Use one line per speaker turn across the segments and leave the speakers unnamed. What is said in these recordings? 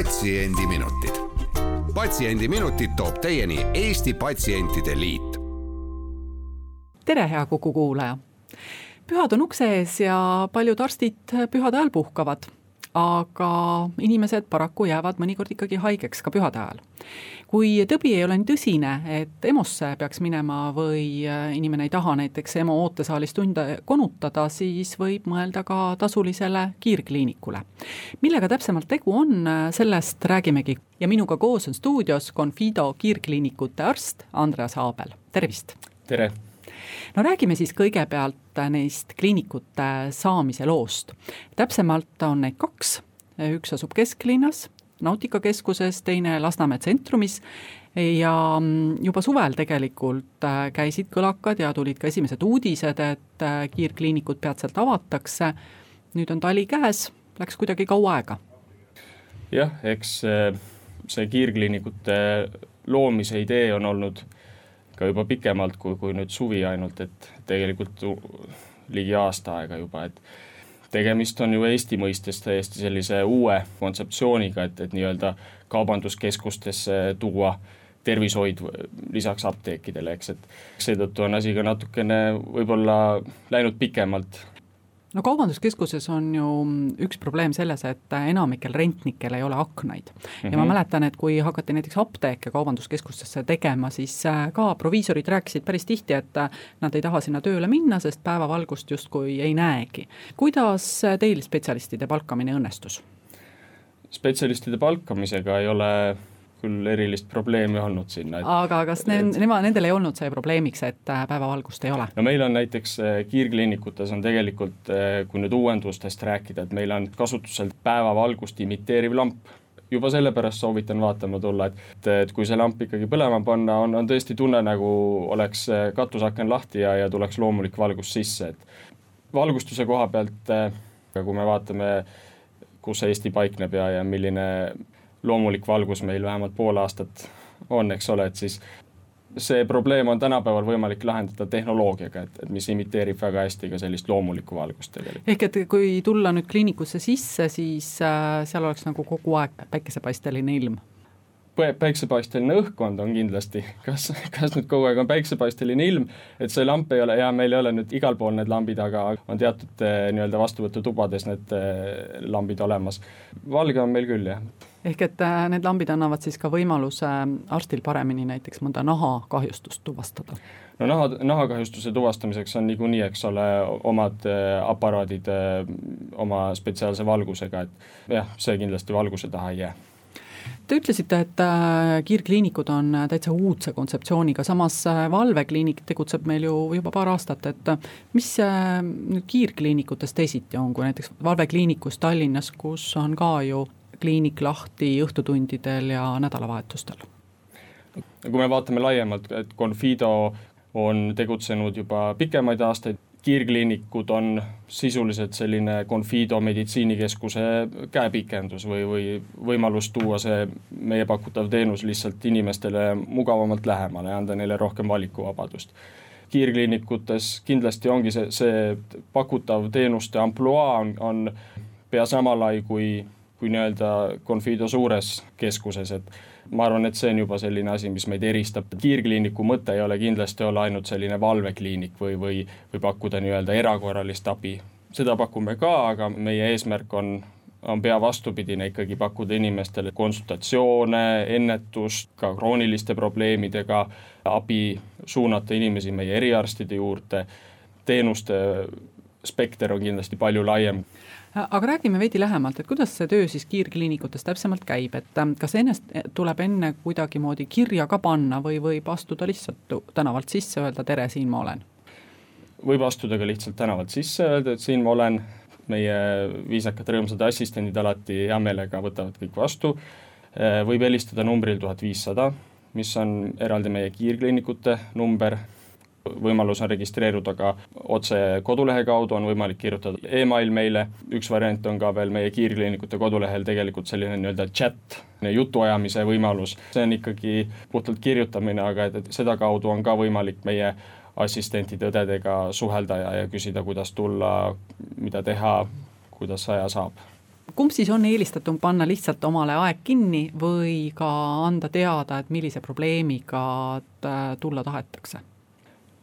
patsiendiminutid. patsiendiminutid toob teieni Eesti Patsientide Liit.
tere, hea Kuku kuulaja. pühad on ukse ees ja paljud arstid pühade ajal puhkavad aga inimesed paraku jäävad mõnikord ikkagi haigeks ka pühade ajal. kui tõbi ei ole nii tõsine, et EMO-sse peaks minema või inimene ei taha näiteks EMO ootesaalis tunde konutada, siis võib mõelda ka tasulisele kiirkliinikule. millega täpsemalt tegu on, sellest räägimegi ja minuga koos on stuudios Confido kiirkliinikute arst Andreas Aabel, tervist!
tere!
No räägime siis kõigepealt neist kliinikute saamise loost. täpsemalt on neid kaks, üks asub kesklinnas, Nautika keskuses, teine Lasnamäe tsentrumis ja juba suvel tegelikult käisid kõlakad ja tulid ka esimesed uudised, et kiirkliinikud peatselt avatakse. nüüd on tali käes, läks kuidagi kaua aega.
jah, eks see kiirkliinikute loomise idee on olnud ka juba pikemalt kui, kui nüüd suvi ainult, et tegelikult ligi aasta aega juba, et tegemist on ju Eesti mõistes täiesti sellise uue kontseptsiooniga, et, et nii-öelda kaubanduskeskustesse tuua tervishoid lisaks apteekidele, eks, et seetõttu on asi ka natukene võib-olla läinud pikemalt
no kaubanduskeskuses on ju üks probleem selles, et enamikel rentnikel ei ole aknaid mm. -hmm. ja ma mhm. mäletan, et kui hakati näiteks apteeke kaubanduskeskustesse tegema, siis äh, ka proviisorid rääkisid päris tihti, et äh, nad ei taha sinna tööle minna, sest päevavalgust justkui ei näegi. kuidas teil spetsialistide palkamine õnnestus?
spetsialistide palkamisega ei ole küll erilist probleemi olnud sinna.
aga kas ne-, nema, nendel ei olnud see probleemiks, et äh, päevavalgust ei ole?
no meil on näiteks äh, kiirkliinikutes on tegelikult, äh, kui nüüd uuendustest rääkida, et meil on kasutusel päevavalgust imiteeriv lamp juba sellepärast soovitan vaatama tulla, et, et kui see lamp ikkagi põlema panna, on, on tõesti tunne, nagu oleks katusaken lahti ja, ja tuleks loomulik valgus sisse, et valgustuse koha pealt, kui me vaatame, kus Eesti paikneb ja, ja milline loomulik valgus meil vähemalt pool aastat on, eks ole, et siis see probleem on tänapäeval võimalik lahendada tehnoloogiaga, et, et mis imiteerib väga hästi ka sellist loomulikku valgust tegelikult.
ehk et kui tulla nüüd kliinikusse sisse, siis äh, seal oleks nagu kogu aeg päikesepaisteline ilm?
päiksepaisteline õhkkond on kindlasti, kas, kas nüüd kogu aeg on päiksepaisteline ilm, et see lamp ei ole, ja meil ei ole nüüd igal pool need lambid, aga on teatud äh, nii-öelda vastuvõtutubades need äh, lambid olemas. valge on meil küll, jah
ehk et äh, need lambid annavad siis ka võimaluse arstil paremini näiteks mõnda nahakahjustust tuvastada?
no naha, nahakahjustuse tuvastamiseks on niikuinii, eks ole, omad aparaadid oma spetsiaalse valgusega, et jah, see kindlasti valguse taha ei jää
Te ütlesite, et äh, kiirkliinikud on äh, täitsa uudse kontseptsiooniga, samas äh, valvekliinik tegutseb meil ju juba paar aastat, et mis nüüd kiirkliinikutes teisiti on, kui näiteks valvekliinikus Tallinnas, kus on ka ju kliinik lahti õhtutundidel ja nädalavahetustel?
kui me vaatame laiemalt, et Confido on tegutsenud juba pikemaid aastaid kiirkliinikud on sisuliselt selline Confido meditsiinikeskuse käepikendus või, või võimalus tuua see meie pakutav teenus lihtsalt inimestele mugavamalt lähemale ja anda neile rohkem valikuvabadust. kiirkliinikutes kindlasti ongi see, see pakutav teenuste ampluaa on, on pea sama lai kui, kui nii-öelda Confido suures keskuses, et ma arvan, et see on juba selline asi, mis meid eristab, kiirkliiniku mõte ei ole kindlasti olla ainult selline valvekliinik või, või, või pakkuda nii-öelda erakorralist abi. seda pakume ka, aga meie eesmärk on, on pea vastupidine, ikkagi pakkuda inimestele konsultatsioone, ennetust, ka krooniliste probleemidega abi, suunata inimesi meie eriarstide juurde, teenuste spekter on kindlasti palju laiem
aga räägime veidi lähemalt, et kuidas see töö siis kiirkliinikutes täpsemalt käib, et ähm, kas ennast tuleb enne kuidagimoodi kirja ka panna või võib astuda lihtsalt tänavalt sisse, öelda tere, siin ma olen?
võib astuda ka lihtsalt tänavalt sisse, öelda, et siin ma olen, meie viisakad rõõmsad assistendid alati hea meelega võtavad kõik vastu. võib helistada numbril tuhat viissada, mis on eraldi meie kiirkliinikute number, võimalus on registreeruda ka otse kodulehe kaudu, on võimalik kirjutada email meile, üks variant on ka veel meie kiirkliinikute kodulehel tegelikult selline nii-öelda chat, jutuajamise võimalus, see on ikkagi puhtalt kirjutamine, aga et, et sedakaudu on ka võimalik meie assistentide, õdedega suhelda ja, ja küsida, kuidas tulla, mida teha, kuidas aja saab.
Kumb siis on eelistatum, panna lihtsalt omale aeg kinni või ka anda teada, et millise probleemiga tulla tahetakse?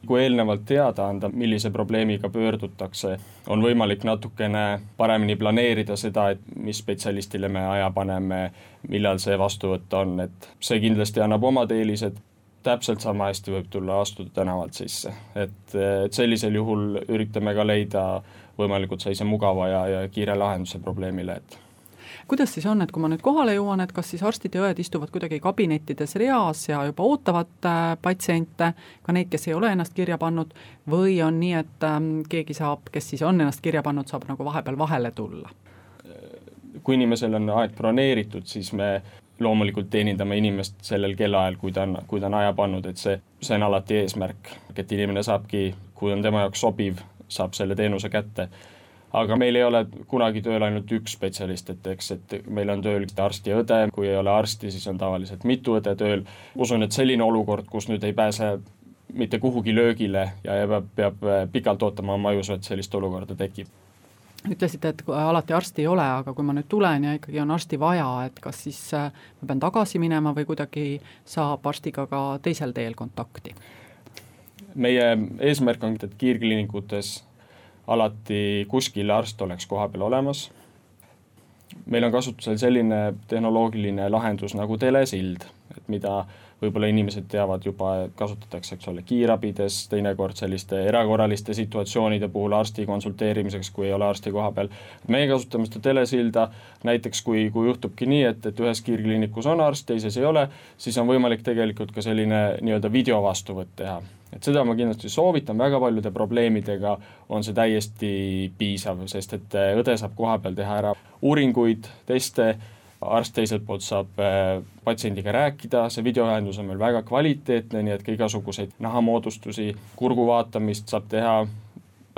Kui eelnevalt teada anda, millise probleemiga pöördutakse, on võimalik natukene paremini planeerida seda, et mis spetsialistile me aja paneme, millal see vastuvõtt on, et see kindlasti annab omad eelised, täpselt sama hästi võib tulla astuda tänavalt sisse, et, et sellisel juhul üritame ka leida võimalikult sellise mugava ja, ja kiire lahenduse probleemile, et
kuidas siis on, et kui ma nüüd kohale jõuan, et kas siis arstid ja õed istuvad kuidagi kabinettides reas ja juba ootavad äh, patsiente, ka neid, kes ei ole ennast kirja pannud, või on nii, et ähm, keegi saab, kes siis on ennast kirja pannud, saab nagu vahepeal vahele tulla?
kui inimesel on aeg broneeritud, siis me loomulikult teenindame inimest sellel kellaajal, kui ta on, kui ta on aja pannud, et see, see on alati eesmärk, et inimene saabki, kui on tema jaoks sobiv, saab selle teenuse kätte aga meil ei ole kunagi tööl ainult üks spetsialist, et eks, et meil on tööl arst ja õde, kui ei ole arsti, siis on tavaliselt mitu õde tööl. usun, et selline olukord, kus nüüd ei pääse mitte kuhugi löögile ja peab, peab pikalt ootama, ma ei usu, et sellist olukorda tekib
ütlesite, et alati arsti ei ole, aga kui ma nüüd tulen ja ikkagi on arsti vaja, et kas siis äh, ma pean tagasi minema või kuidagi saab arstiga ka teisel teel kontakti?
meie eesmärk on, et kiirkliinikutes alati kuskil arst oleks kohapeal olemas. meil on kasutusel selline tehnoloogiline lahendus nagu telesild, et mida võib-olla inimesed teavad juba, kasutatakse, eks ole, kiirabides, teinekord selliste erakorraliste situatsioonide puhul arsti konsulteerimiseks, kui ei ole arsti kohapeal. meie kasutame seda telesilda näiteks, kui, kui juhtubki nii, et, et ühes kiirkliinikus on arst, teises ei ole, siis on võimalik tegelikult ka selline nii-öelda videovastuvõtt teha et seda ma kindlasti soovitan, väga paljude probleemidega on see täiesti piisav, sest et õde saab kohapeal teha ära uuringuid, teste arst teiselt poolt saab äh, patsiendiga rääkida, see videoühendus on meil väga kvaliteetne, nii et ka igasuguseid nahamoodustusi, kurgu vaatamist saab teha,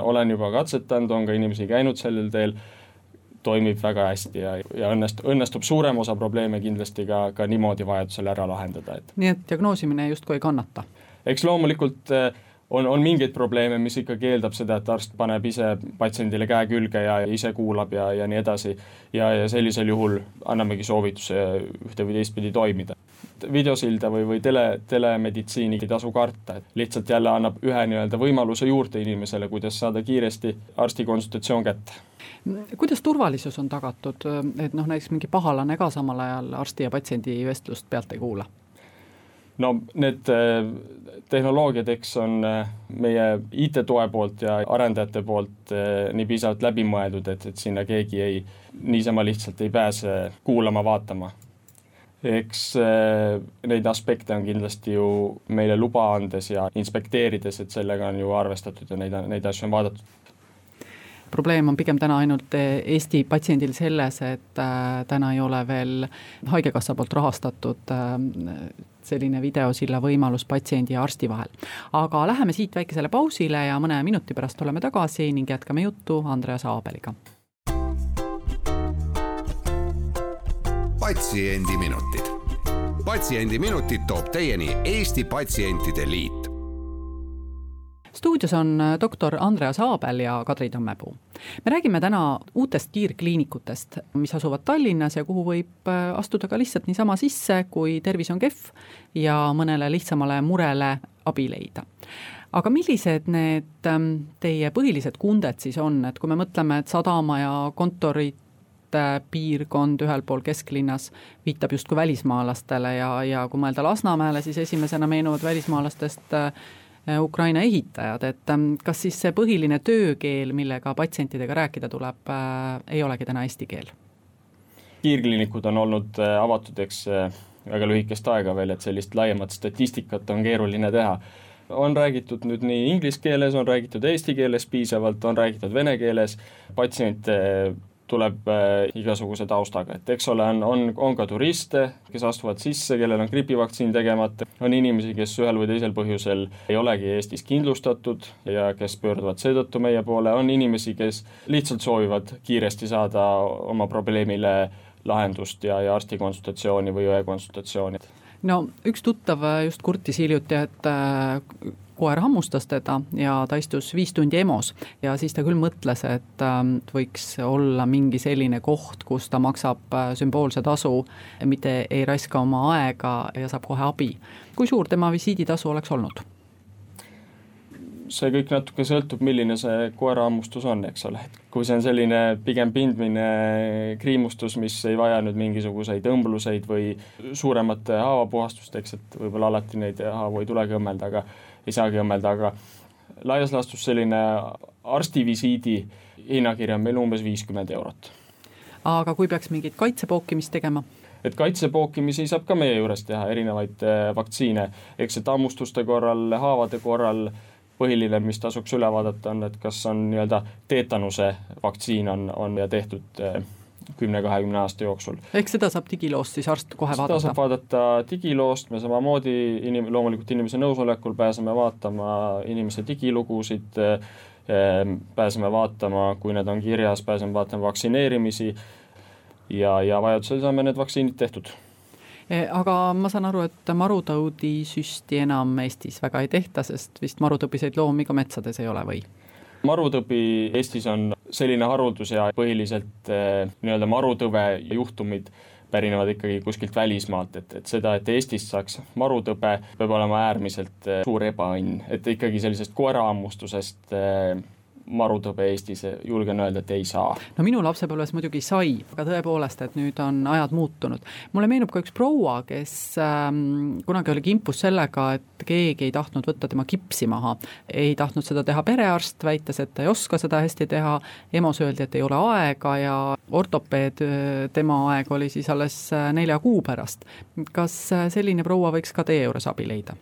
olen juba katsetanud, on ka inimesi käinud sellel teel, toimib väga hästi ja, ja õnnest-, õnnestub suurem osa probleeme kindlasti ka, ka niimoodi vajadusel ära lahendada, et
nii et diagnoosimine justkui ei kannata?
Eks loomulikult äh, on, on mingeid probleeme, mis ikkagi eeldab seda, et arst paneb ise patsiendile käe külge ja ise kuulab ja, ja nii edasi. ja, ja sellisel juhul annamegi soovituse ühte või teistpidi toimida. videosilda või, või tele, telemeditsiini ei tasu karta, et lihtsalt jälle annab ühe nii-öelda võimaluse juurde inimesele, kuidas saada kiiresti arsti konsultatsioon kätte
kuidas turvalisus on tagatud, et noh, näiteks mingi pahalane ka samal ajal arsti ja patsiendi vestlust pealt ei kuula?
No need äh, tehnoloogiad, eks on äh, meie IT-toe poolt ja arendajate poolt äh, nii piisavalt läbi mõeldud, et, et sinna keegi ei, niisama lihtsalt ei pääse kuulama-vaatama. eks neid aspekte on kindlasti ju meile luba andes ja inspekteerides, et sellega on ju arvestatud ja neid, neid asju on vaadatud
probleem on pigem täna ainult Eesti patsiendil selles, et täna ei ole veel Haigekassa poolt rahastatud selline videosilla võimalus patsiendi ja arsti vahel. aga läheme siit väikesele pausile ja mõne minuti pärast oleme tagasi ning jätkame juttu Andreas Aabeliga.
patsiendiminutid. patsiendiminutid toob teieni Eesti Patsientide Liit
stuudios on äh, doktor Andreas Aabel ja Kadri Tammepuu. me räägime täna uutest kiirkliinikutest, mis asuvad Tallinnas ja kuhu võib äh, astuda ka lihtsalt niisama sisse, kui tervis on kehv ja mõnele lihtsamale murele abi leida aga millised need ähm, teie põhilised kunded siis on, et kui me mõtleme, et sadama ja kontorid piirkond ühel pool kesklinnas viitab justkui välismaalastele ja, ja kui mõelda Lasnamäele, siis esimesena meenuvad välismaalastest äh, Äh, Ukraina ehitajad, et ähm, kas siis see põhiline töökeel, millega patsientidega rääkida tuleb, äh, ei olegi täna eesti keel?
kiirkliinikud on olnud äh, avatud, eks väga lühikest aega veel, et sellist laiemat statistikat on keeruline teha. on räägitud nüüd nii inglise keeles, on räägitud eesti keeles piisavalt, on räägitud vene keeles, patsiente tuleb äh, igasuguse taustaga, et eks ole, on, on, on ka turiste, kes astuvad sisse, kellel on gripivaktsiin tegemata, on inimesi, kes ühel või teisel põhjusel ei olegi Eestis kindlustatud ja kes pöörduvad seetõttu meie poole, on inimesi, kes lihtsalt soovivad kiiresti saada oma probleemile lahendust ja, ja arstikonsultatsiooni või õekonsultatsiooni.
No üks tuttav just kurtis hiljuti, et äh, koer hammustas teda ja ta istus viis tundi EMO-s ja siis ta küll mõtles, et ähm, võiks olla mingi selline koht, kus ta maksab äh, sümboolse tasu, mitte ei raiska oma aega ja saab kohe abi. kui suur tema visiiditasu oleks olnud?
see kõik natuke sõltub, milline see koerahammustus on, eks ole, et kui see on selline pigem pindmine kriimustus, mis ei vaja nüüd mingisuguseid õmbluseid või suuremat haavapuhastust, eks, et võib-olla alati neid haavu ei tulegi õmmelda, aga ei saagi õmmelda, aga laias laastus selline arstivisiidi hinnakiri on meil umbes viiskümmend eurot.
aga kui peaks mingit kaitsepookimist tegema?
et kaitsepookimisi saab ka meie juures teha, erinevaid äh, vaktsiine, eks et hammustuste korral, haavade korral põhiline, mis tasuks üle vaadata, on, et kas on nii-öelda teetanuse vaktsiin on, on ja tehtud äh, kümne-kahekümne aasta jooksul.
ehk seda saab digiloost siis arst kohe seda vaadata?
seda saab vaadata digiloost, me samamoodi inim-, loomulikult inimese nõusolekul pääseme vaatama inimese digilugusid, äh, pääseme vaatama, kui need on kirjas, pääseme vaatama vaktsineerimisi ja, ja vajadusel saame need vaktsiinid tehtud
Eh, aga ma saan aru, et marutaudisüsti enam Eestis väga ei tehta, sest vist marutõbiseid loomi ka metsades ei ole või?
marutõbi Eestis on selline haruldus ja põhiliselt eh, nii-öelda marutõve juhtumid pärinevad ikkagi kuskilt välismaalt, et, et seda, et Eestist saaks marutõbe, peab olema äärmiselt eh, suur ebaõnn, et ikkagi sellisest koerahammustusest marutõbe Eestis, julgen öelda, et ei saa.
no minu lapsepõlves muidugi sai, aga tõepoolest, et nüüd on ajad muutunud. mulle meenub ka üks proua, kes ähm, kunagi oli kimpus sellega, et keegi ei tahtnud võtta tema kipsi maha. ei tahtnud seda teha perearst, väites, et ta ei oska seda hästi teha, EMO-s öeldi, et ei ole aega ja ortopeed, tema aeg oli siis alles äh, nelja kuu pärast. kas äh, selline proua võiks ka teie juures abi leida?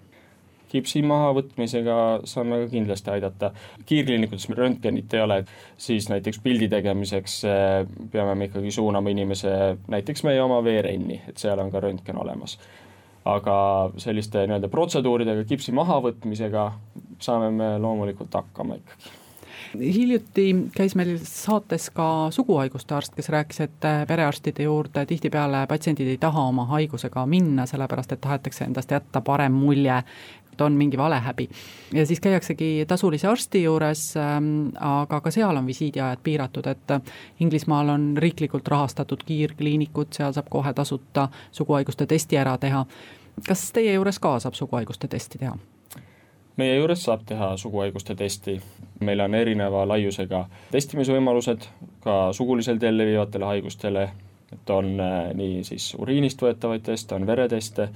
Kipsi mahavõtmisega saame ka kindlasti aidata. kiirkliinikutes röntgenit ei ole, siis näiteks pildi tegemiseks eh, peame me ikkagi suunama inimese näiteks meie oma veerenni, et seal on ka röntgen olemas. aga selliste nii-öelda protseduuridega, kipsi mahavõtmisega saame me loomulikult hakkama ikkagi
hiljuti käis meil saates ka suguhaiguste arst, kes rääkis, et perearstide juurde tihtipeale patsiendid ei taha oma haigusega minna, sellepärast et tahetakse endast jätta parem mulje et on mingi valehäbi. ja siis käiaksegi tasulise arsti juures ähm,, aga ka seal on visiidiajad piiratud, et Inglismaal on riiklikult rahastatud kiirkliinikud, seal saab kohe tasuta suguhaiguste testi ära teha. kas teie juures ka saab suguhaiguste testi teha?
meie juures saab teha suguhaiguste testi, meil on erineva laiusega testimisvõimalused ka sugulisel teel levivatele haigustele et on äh, nii siis uriinist võetavaid teste, on vereteste,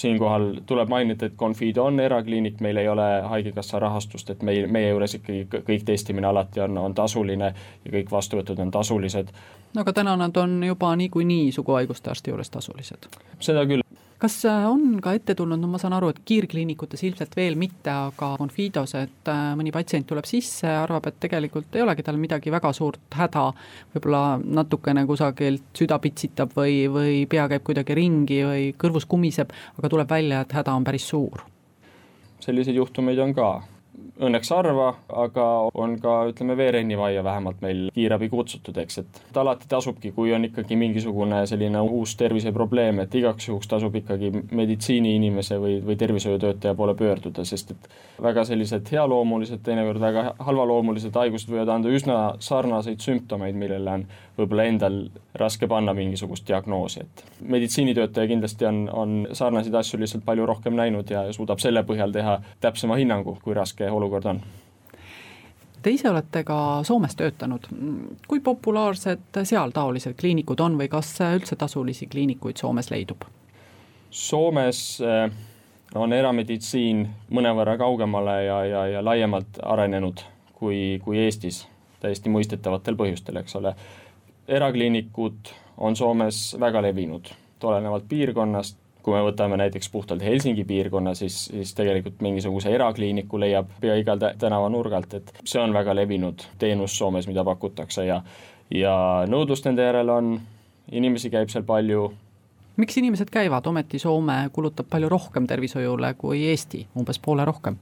siinkohal tuleb mainida, et Confido on erakliinik, meil ei ole Haigekassa rahastust, et meil, meie juures ikkagi kõik testimine alati on, on tasuline ja kõik vastuvõtud on tasulised.
no aga täna nad on juba niikuinii suguhaiguste arsti juures tasulised?
seda küll
kas äh, on ka ette tulnud, no ma saan aru, et kiirkliinikutes ilmselt veel mitte, aga Confidos, et äh, mõni patsient tuleb sisse, arvab, et tegelikult ei olegi tal midagi väga suurt häda, võib-olla natukene kusagilt süda pitsitab või, või pea käib kuidagi ringi või kõrvus kumiseb, aga tuleb välja, et häda on päris suur?
selliseid juhtumeid on ka õnneks harva, aga on ka ütleme, veerennivajja vähemalt meil kiirabi kutsutud, eks, et alati tasubki, kui on ikkagi mingisugune selline uus terviseprobleem, et igaks juhuks tasub ikkagi meditsiiniinimese või, või tervishoiutöötaja poole pöörduda, sest et väga sellised healoomulised, teinekord väga halvaloomulised haigused võivad anda üsna sarnaseid sümptomeid, millele on võib-olla endal raske panna mingisugust diagnoosi, et meditsiinitöötaja kindlasti on, on sarnaseid asju lihtsalt palju rohkem näinud ja suudab selle põhjal teha täpsema hinnangu, kui raske olukord on.
Te ise olete ka Soomes töötanud, kui populaarsed seal taolised kliinikud on või kas üldse tasulisi kliinikuid Soomes leidub?
Soomes eh, on erameditsiin mõnevõrra kaugemale ja, ja, ja laiemalt arenenud kui, kui Eestis, täiesti mõistetavatel põhjustel, eks ole erakliinikud on Soomes väga levinud, olenevalt piirkonnast, kui me võtame näiteks puhtalt Helsingi piirkonna, siis, siis tegelikult mingisuguse erakliiniku leiab pea igal tänavanurgalt, et see on väga levinud teenus Soomes, mida pakutakse ja ja nõudlust nende järele on, inimesi käib seal palju.
miks inimesed käivad, ometi Soome kulutab palju rohkem tervishoiule kui Eesti, umbes poole rohkem?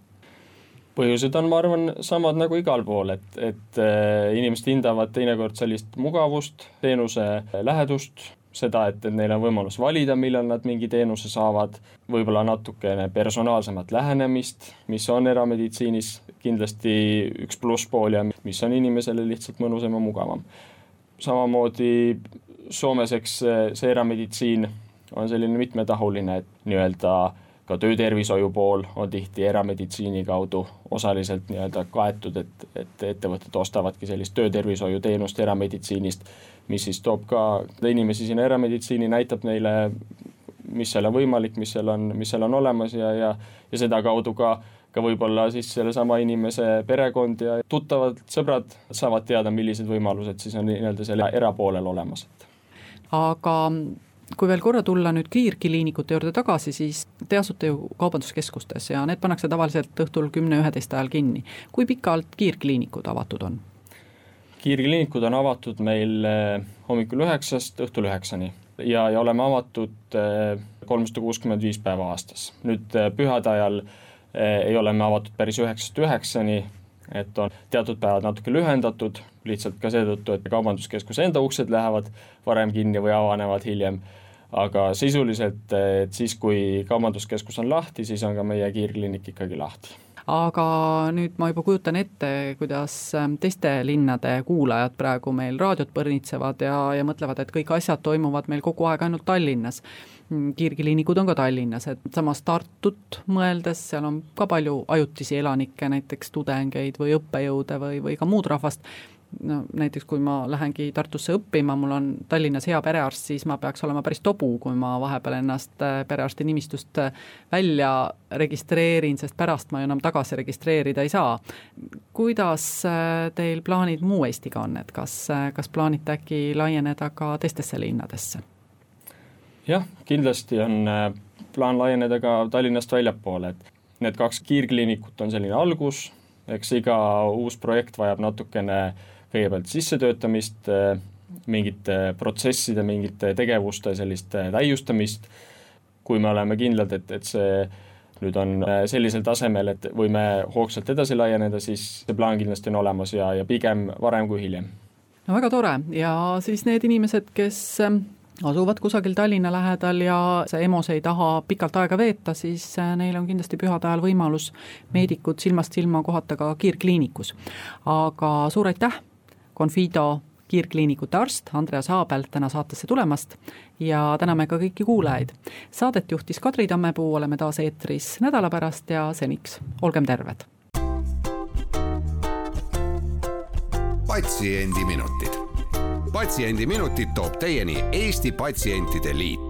Põhjused on, ma arvan, samad nagu igal pool, et, et äh, inimesed hindavad teinekord sellist mugavust, teenuse lähedust, seda, et, et neil on võimalus valida, millal nad mingi teenuse saavad, võib-olla natukene personaalsemat lähenemist, mis on erameditsiinis kindlasti üks plusspool ja mis on inimesele lihtsalt mõnusam ja mugavam. samamoodi Soomes, eks see erameditsiin on selline mitmetahuline, et nii-öelda ka töötervishoiu pool on tihti erameditsiini kaudu osaliselt nii-öelda kaetud, et, et ettevõtted ostavadki sellist töötervishoiuteenust erameditsiinist mis siis toob ka inimesi sinna erameditsiini, näitab neile, mis seal on võimalik, mis seal on, mis seal on olemas ja, ja, ja sedakaudu ka ka võib-olla siis sellesama inimese perekond ja tuttavad, sõbrad saavad teada, millised võimalused siis on nii-öelda selle erapoolel olemas.
aga kui veel korra tulla nüüd kiirkliinikute juurde tagasi, siis te asute ju kaubanduskeskustes ja need pannakse tavaliselt õhtul kümne-üheteist ajal kinni. kui pikalt kiirkliinikud avatud on?
kiirkliinikud on avatud meil eh, hommikul üheksast õhtul üheksani ja, ja oleme avatud eh, kolmsada kuuskümmend viis päeva aastas. nüüd eh, pühade ajal ei ole me avatud päris üheksast üheksani, et on teatud päevad natuke lühendatud, lihtsalt ka seetõttu, et kaubanduskeskuse enda uksed lähevad varem kinni või avanevad hiljem. Aga sisuliselt, et siis, kui kaubanduskeskus on lahti, siis on ka meie kiirkliinik ikkagi lahti
aga nüüd ma juba kujutan ette, kuidas ähm, teiste linnade kuulajad praegu meil raadiot põrnitsevad ja, ja mõtlevad, et kõik asjad toimuvad meil kogu aeg ainult Tallinnas. Mm, kiirkliinikud on ka Tallinnas, et samas Tartut mõeldes, seal on ka palju ajutisi elanikke, näiteks tudengeid või õppejõude või, või ka muud rahvast no näiteks kui ma lähengi Tartusse õppima, mul on Tallinnas hea perearst, siis ma peaks olema päris tobu, kui ma vahepeal ennast äh, perearsti nimistust äh, välja registreerin, sest pärast ma ju enam tagasi registreerida ei saa. kuidas äh, teil plaanid muu Eestiga on, et kas, kas plaanite äkki laieneda ka teistesse linnadesse?
jah, kindlasti on plaan laieneda ka Tallinnast väljapoole, et need kaks kiirkliinikut on selline algus, eks iga uus projekt vajab natukene äh, kõigepealt sissetöötamist, äh, mingite protsesside, mingite tegevuste sellist äh, täiustamist, kui me oleme kindlad, et, et see nüüd on äh, sellisel tasemel, et võime hoogsalt edasi laieneda, siis see plaan kindlasti on olemas ja, ja pigem varem kui hiljem.
no väga tore ja siis need inimesed, kes ähm, asuvad kusagil Tallinna lähedal ja see EMO-s ei taha pikalt aega veeta, siis neil on kindlasti pühade ajal võimalus meedikut silmast silma kohata ka kiirkliinikus. aga suur aitäh Confido kiirkliinikute arst Andreas Aabel täna saatesse tulemast ja täname ka kõiki kuulajaid. Saadet juhtis Kadri Tammepuu, oleme taas eetris nädala pärast ja seniks olgem terved.
patsiendiminutid, Patsiendiminutid toob teieni Eesti Patsientide Liit